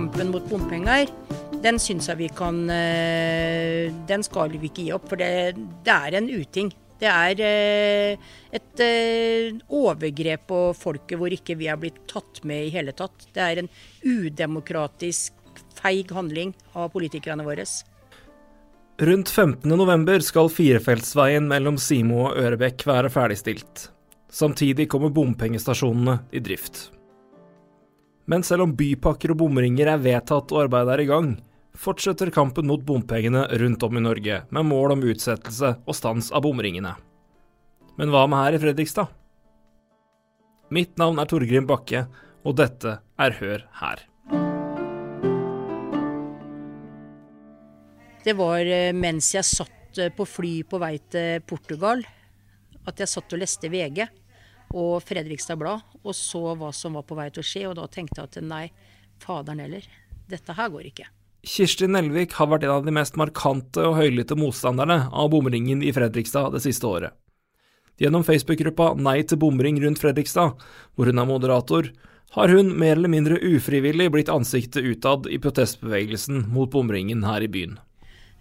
kampen mot bompenger, den syns jeg vi kan eh, Den skal vi ikke gi opp, for det, det er en uting. Det er eh, et eh, overgrep på folket hvor ikke vi har blitt tatt med i hele tatt. Det er en udemokratisk, feig handling av politikerne våre. Rundt 15.11 skal firefeltsveien mellom Simo og Ørebekk være ferdigstilt. Samtidig kommer bompengestasjonene i drift. Men selv om bypakker og bomringer er vedtatt og arbeidet er i gang, fortsetter kampen mot bompengene rundt om i Norge, med mål om utsettelse og stans av bomringene. Men hva med her i Fredrikstad? Mitt navn er Torgrim Bakke, og dette er Hør her. Det var eh, mens jeg satt eh, på fly på vei til Portugal, at jeg satt og leste VG og Fredrikstad Blad og så hva som var på vei til å skje, og da tenkte jeg at nei, faderen heller, dette her går ikke. Kirsti Nelvik har vært en av de mest markante og høylytte motstanderne av bomringen i Fredrikstad det siste året. Gjennom Facebook-gruppa Nei til bomring rundt Fredrikstad, hvor hun er moderator, har hun mer eller mindre ufrivillig blitt ansiktet utad i protestbevegelsen mot bomringen her i byen.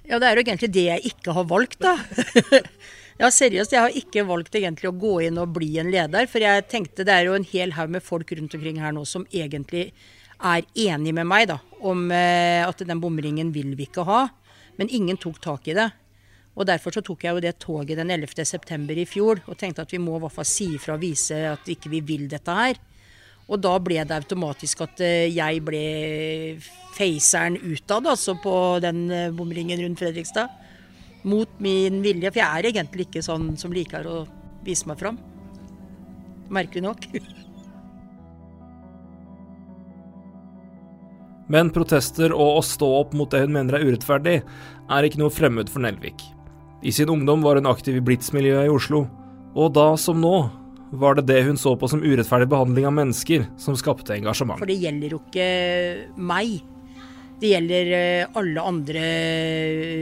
Ja, det er jo egentlig det jeg ikke har valgt, da. ja, seriøst, jeg har ikke valgt egentlig å gå inn og bli en leder. For jeg tenkte det er jo en hel haug med folk rundt omkring her nå som egentlig er enig med meg da, om eh, at den bomringen vil vi ikke ha. Men ingen tok tak i det. Og Derfor så tok jeg jo det toget den 11.9. i fjor og tenkte at vi må i hvert fall si ifra og vise at ikke vi vil dette her. Og da ble det automatisk at eh, jeg ble faceren utad, altså på den eh, bomringen rundt Fredrikstad. Mot min vilje, for jeg er egentlig ikke sånn som liker å vise meg fram. Merkelig nok. Men protester og å stå opp mot det hun mener er urettferdig, er ikke noe fremmed for Nelvik. I sin ungdom var hun aktiv i Blitz-miljøet i Oslo, og da som nå var det det hun så på som urettferdig behandling av mennesker, som skapte engasjement. For det gjelder jo ikke meg. Det gjelder eh, alle andre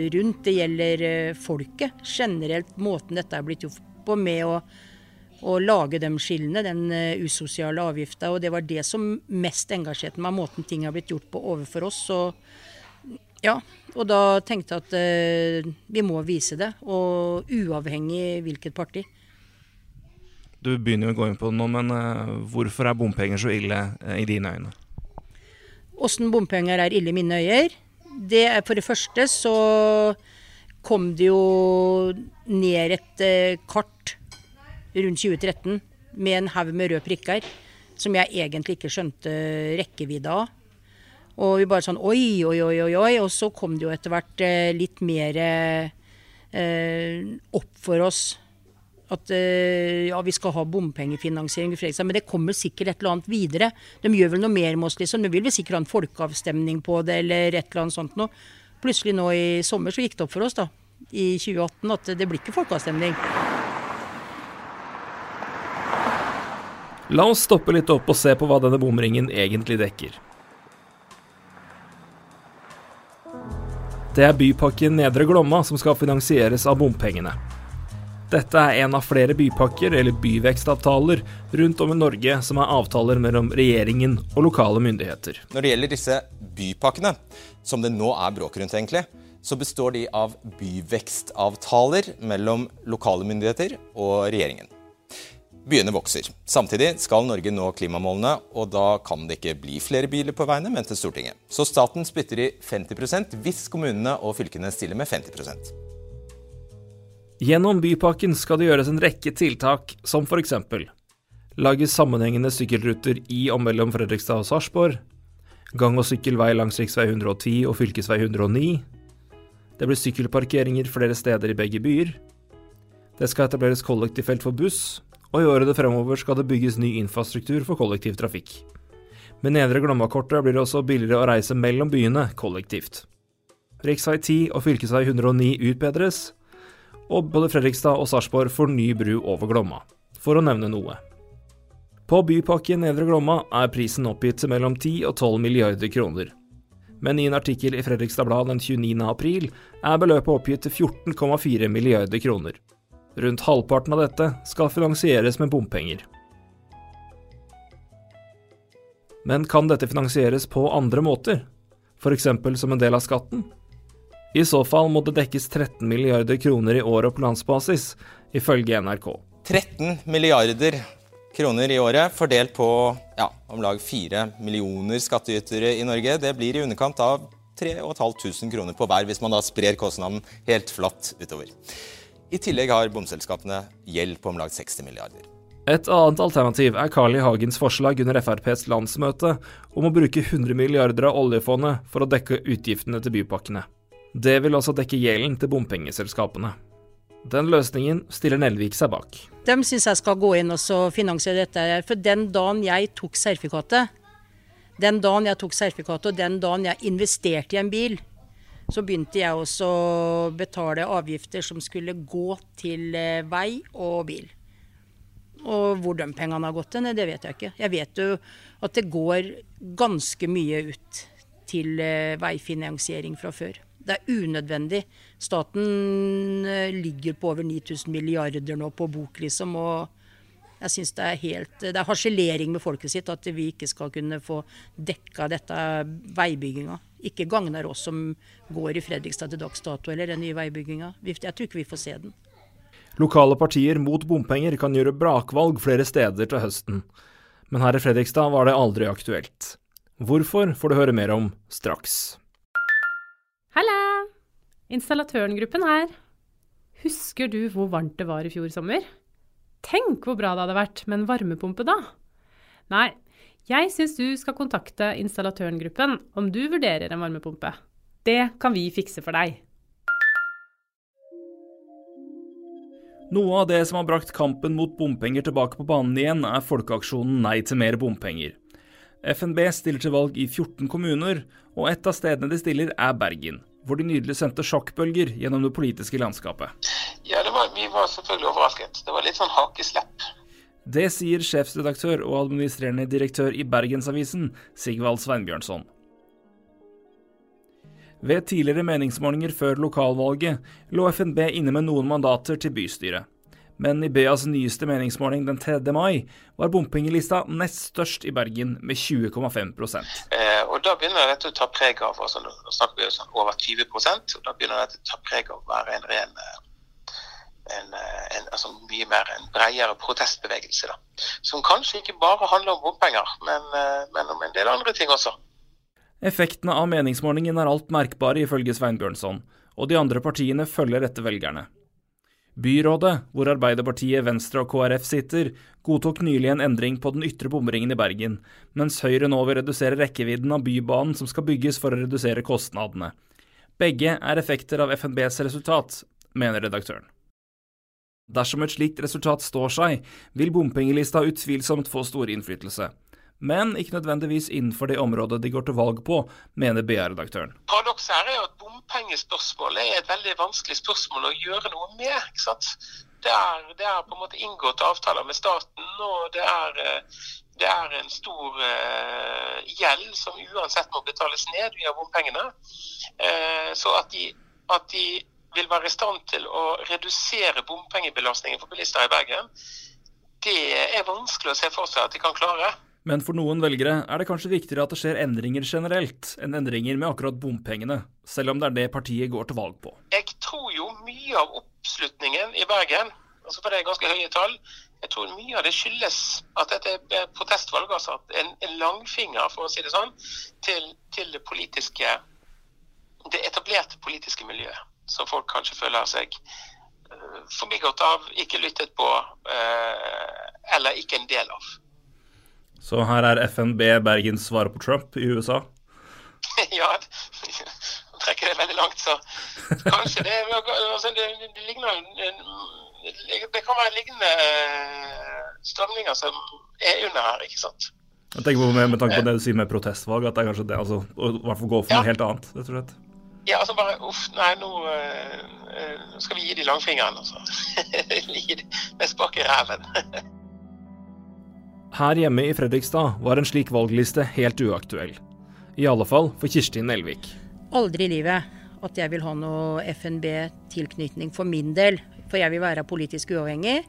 rundt. Det gjelder eh, folket. Generelt måten dette er blitt gjort på med å, å lage de skillene, den eh, usosiale avgifta. Og det var det som mest engasjerte meg, måten ting har blitt gjort på overfor oss. Og, ja, og da tenkte jeg at uh, vi må vise det. Og uavhengig hvilket parti. Du begynner jo å gå inn på det nå, men uh, hvorfor er bompenger så ille uh, i dine øyne? Åssen bompenger er ille i mine øyer? Det er For det første så kom det jo ned et uh, kart rundt 2013 med en haug med røde prikker som jeg egentlig ikke skjønte rekkevidde av. Og vi bare sånn oi, oi, oi, oi. oi. Og så kom det jo etter hvert litt mer opp for oss at uh, ja, vi skal ha bompengefinansiering i Fredrikstad, men det kommer sikkert et eller annet videre. De gjør vel noe mer med oss, liksom. De vil vel sikkert ha en folkeavstemning på det, eller et eller annet sånt noe. Plutselig nå i sommer så gikk det opp for oss, da, i 2018, at det blir ikke folkeavstemning. La oss stoppe litt opp og se på hva denne bomringen egentlig dekker. Det er Bypakken Nedre Glomma som skal finansieres av bompengene. Dette er en av flere bypakker, eller byvekstavtaler, rundt om i Norge som er avtaler mellom regjeringen og lokale myndigheter. Når det gjelder disse bypakkene, som det nå er bråk rundt, egentlig, så består de av byvekstavtaler mellom lokale myndigheter og regjeringen. Byene vokser. Samtidig skal Norge nå klimamålene, og da kan det ikke bli flere biler på veiene, mente Stortinget. Så staten spytter i 50% hvis kommunene og fylkene stiller med 50 Gjennom bypakken skal det gjøres en rekke tiltak, som f.eks. lage sammenhengende sykkelruter i og mellom Fredrikstad og Sarpsborg, gang- og sykkelvei langs rv. 110 og fv. 109, det blir sykkelparkeringer flere steder i begge byer, det skal etableres kollektivfelt for buss, og i årene fremover skal det bygges ny infrastruktur for kollektivtrafikk. Med Nedre Glomma-kortet blir det også billigere å reise mellom byene kollektivt. Rv. 10 og fv. 109 utbedres, og både Fredrikstad og Sarpsborg får ny bru over Glomma, for å nevne noe. På Bypakke Nedre Glomma er prisen oppgitt til mellom 10 og 12 milliarder kroner. Men i en artikkel i Fredrikstad Blad den 29. april er beløpet oppgitt til 14,4 milliarder kroner. Rundt halvparten av dette skal finansieres med bompenger. Men kan dette finansieres på andre måter, f.eks. som en del av skatten? I så fall må det dekkes 13 milliarder kroner i året på landsbasis, ifølge NRK. 13 milliarder kroner i året fordelt på ja, om lag 4 millioner skattytere i Norge. Det blir i underkant av 3500 kroner på hver, hvis man da sprer kostnaden helt flatt utover. I tillegg har bomselskapene gjeld på om lag 60 milliarder. Et annet alternativ er Carl I. Hagens forslag under FrPs landsmøte om å bruke 100 milliarder av oljefondet for å dekke utgiftene til bypakkene. Det vil også dekke gjelden til bompengeselskapene. Den løsningen stiller Nelvik seg bak. De syns jeg skal gå inn og finansiere dette. her, For den dagen jeg tok sertifikatet, den dagen jeg tok sertifikatet og den dagen jeg investerte i en bil, så begynte jeg også å betale avgifter som skulle gå til eh, vei og bil. Og hvor de pengene har gått hen, det vet jeg ikke. Jeg vet jo at det går ganske mye ut til eh, veifinansiering fra før. Det er unødvendig. Staten eh, ligger på over 9000 milliarder nå på bok, liksom. og jeg syns det er helt Det er harselering med folket sitt at vi ikke skal kunne få dekka dette veibygginga. Ikke gagner oss som går i Fredrikstad til dags dato, eller den nye veibygginga. Jeg tror ikke vi får se den. Lokale partier mot bompenger kan gjøre brakvalg flere steder til høsten. Men her i Fredrikstad var det aldri aktuelt. Hvorfor får du høre mer om straks. Installatørengruppen her. Husker du hvor varmt det var i fjor sommer? Tenk hvor bra det hadde vært med en varmepumpe da! Nei, jeg syns du skal kontakte installatørengruppen om du vurderer en varmepumpe. Det kan vi fikse for deg. Noe av det som har brakt kampen mot bompenger tilbake på banen igjen, er folkeaksjonen Nei til mer bompenger. FNB stiller til valg i 14 kommuner, og et av stedene de stiller er Bergen hvor de nydelig sendte sjokkbølger gjennom det politiske landskapet. Ja, var, vi var selvfølgelig overrasket. Det var litt sånn hakeslepp. Det sier sjefsredaktør og administrerende direktør i Bergensavisen, Sigvald Sveinbjørnson. Ved tidligere meningsmålinger før lokalvalget lå FNB inne med noen mandater til bystyret men i BAs nyeste meningsmåling den 3. mai var bompengelista nest størst i Bergen med 20,5% eh, Og Da begynner dette å ta preg av altså Nå snakker vi sånn over 20% og da begynner dette å ta preg av å være en ren eh, en, eh, en, altså mye mer en bredere protestbevegelse. da. Som kanskje ikke bare handler om bompenger, men, eh, men om en del andre ting også. Effektene av meningsmålingen er alt merkbare, ifølge Svein Bjørnson, og de andre partiene følger etter velgerne. Byrådet, hvor Arbeiderpartiet, Venstre og KrF sitter, godtok nylig en endring på den ytre bomringen i Bergen, mens Høyre nå vil redusere rekkevidden av Bybanen som skal bygges for å redusere kostnadene. Begge er effekter av FNBs resultat, mener redaktøren. Dersom et slikt resultat står seg, vil bompengelista utvilsomt få stor innflytelse men ikke nødvendigvis innenfor det området de går til valg på, mener BA-redaktøren. Paradokset her er jo at bompengespørsmålet er et veldig vanskelig spørsmål å gjøre noe med. ikke sant? Det er, det er på en måte inngått avtaler med staten, og det er, eh, det er en stor uh, gjeld som uansett må betales ned via bompengene. Uh, så at de, at de vil være i stand til å redusere bompengebelastningen for bilister i Bergen, det er vanskelig å se for seg at de kan klare. Men for noen velgere er det kanskje viktigere at det skjer endringer generelt, enn endringer med akkurat bompengene, selv om det er det partiet går til valg på. Jeg tror jo mye av oppslutningen i Bergen, altså for det er ganske høye tall, jeg tror mye av det skyldes at dette er protestvalg, altså en, en langfinger, for å si det sånn, til, til det politiske det etablerte politiske miljøet, som folk kanskje føler seg uh, forbigått av, ikke lyttet på, uh, eller ikke en del av. Så her er FNB Bergens svar på Trump i USA? ja, nå trekker det veldig langt, så kanskje det, altså, det, det ligner Det kan være lignende eh, strømninger som er under her, ikke sant. Jeg tenker på med, med tanke på det du sier med protestvalg, at det er kanskje det, altså, å i hvert fall gå for ja. noe helt annet, rett og slett. Ja, altså bare uff, nei, nå øh, skal vi gi de langfingeren, altså. Gi de med spak i ræven. Her hjemme i Fredrikstad var en slik valgliste helt uaktuell. I alle fall for Kirstin Nelvik. Aldri i livet at jeg vil ha noe FNB-tilknytning for min del. For jeg vil være politisk uavhengig.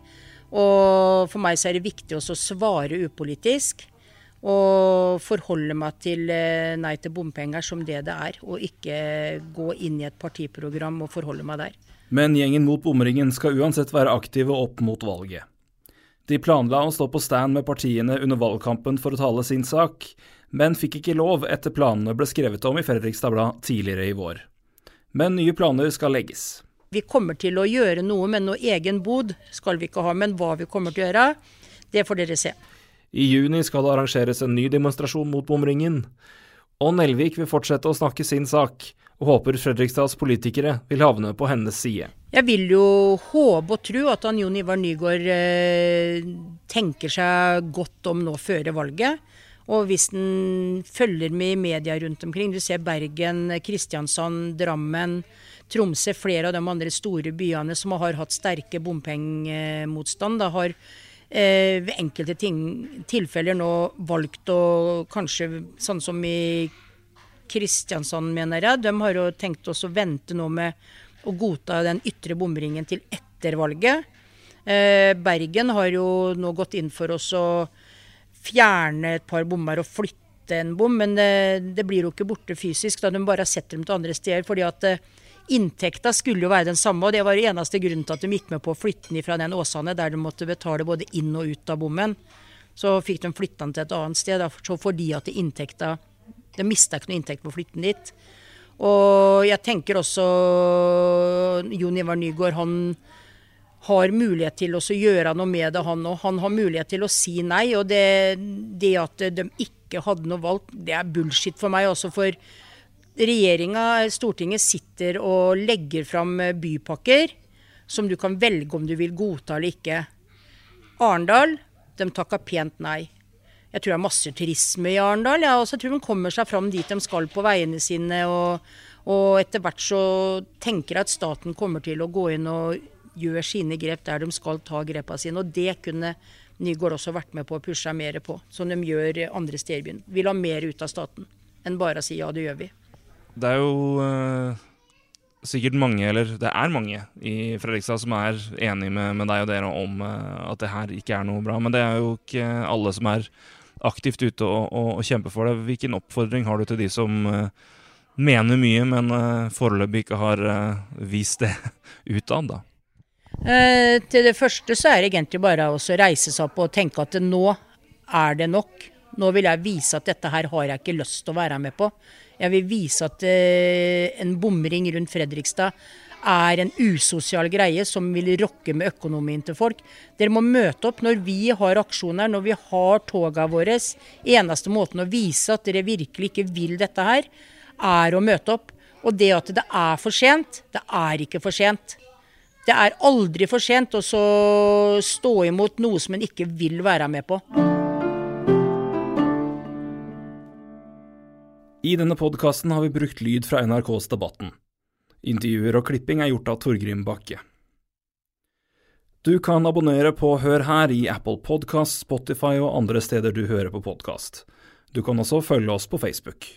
Og for meg så er det viktig også å svare upolitisk. Og forholde meg til eh, Nei til bompenger som det det er, og ikke gå inn i et partiprogram og forholde meg der. Men gjengen mot bomringen skal uansett være aktive opp mot valget. De planla å stå på stand med partiene under valgkampen for å tale sin sak, men fikk ikke lov etter planene ble skrevet om i Fredrikstad Blad tidligere i vår. Men nye planer skal legges. Vi kommer til å gjøre noe, men noe egen bod skal vi ikke ha. Men hva vi kommer til å gjøre, det får dere se. I juni skal det arrangeres en ny demonstrasjon mot bomringen. Og Nelvik vil fortsette å snakke sin sak, og håper Fredrikstads politikere vil havne på hennes side. Jeg vil jo håpe og tro at han Jon Ivar Nygaard eh, tenker seg godt om nå før valget. Og hvis han følger med i media rundt omkring, du ser Bergen, Kristiansand, Drammen, Tromsø, flere av de andre store byene som har hatt sterke bompengemotstand, da har eh, ved enkelte ting, tilfeller nå valgt å kanskje, sånn som i Kristiansand, mener jeg, de har jo tenkt oss å vente nå med å godta den ytre bomringen til etter valget. Eh, Bergen har jo nå gått inn for oss å fjerne et par bommer og flytte en bom, men det, det blir jo ikke borte fysisk, da de bare har sett dem til andre steder. fordi at eh, Inntekta skulle jo være den samme, og det var eneste grunnen til at de gikk med på å flytte den fra den Åsane, der de måtte betale både inn og ut av bommen. Så fikk de flytta den til et annet sted, så fordi at inntekta De mista ikke noe inntekt på å flytte den dit. Og jeg tenker også Jon Ivar Nygaard, han har mulighet til å gjøre noe med det, han òg. Han har mulighet til å si nei. Og det, det, at de ikke hadde noe valg, det er bullshit for meg. Også for regjeringa, Stortinget, sitter og legger fram bypakker som du kan velge om du vil godta eller ikke. Arendal, de takka pent nei. Jeg tror det er masse turisme i Arendal. Ja, og så tror de kommer seg fram dit de skal på veiene sine. Og, og etter hvert så tenker jeg at staten kommer til å gå inn og gjøre sine grep der de skal ta grepene sine. Og det kunne Nygaard også vært med på å pushe mer på, som de gjør andre steder i byen. Vil ha mer ut av staten enn bare å si ja, det gjør vi. Det er jo uh, sikkert mange, eller det er mange i Fredrikstad som er enig med, med deg og dere om uh, at det her ikke er noe bra. Men det er jo ikke alle som er aktivt ute og, og, og kjemper for det. Hvilken oppfordring har du til de som uh, mener mye, men foreløpig ikke har vist det utad, da? Eh, til det første så er det egentlig bare å reise seg opp og tenke at nå er det nok. Nå vil jeg vise at dette her har jeg ikke lyst til å være med på. Jeg vil vise at eh, en bomring rundt Fredrikstad er en usosial greie som vil rokke med økonomien til folk. Dere må møte opp når vi har aksjoner, når vi har toga våre. Eneste måten å vise at dere virkelig ikke vil dette her, er å møte opp. Og det at det er for sent, det er ikke for sent. Det er aldri for sent å stå imot noe som en ikke vil være med på. I denne podkasten har vi brukt lyd fra NRKs Debatten. Intervjuer og klipping er gjort av Torgrim Bakke. Du kan abonnere på Hør her i Apple Podkast, Spotify og andre steder du hører på podkast. Du kan også følge oss på Facebook.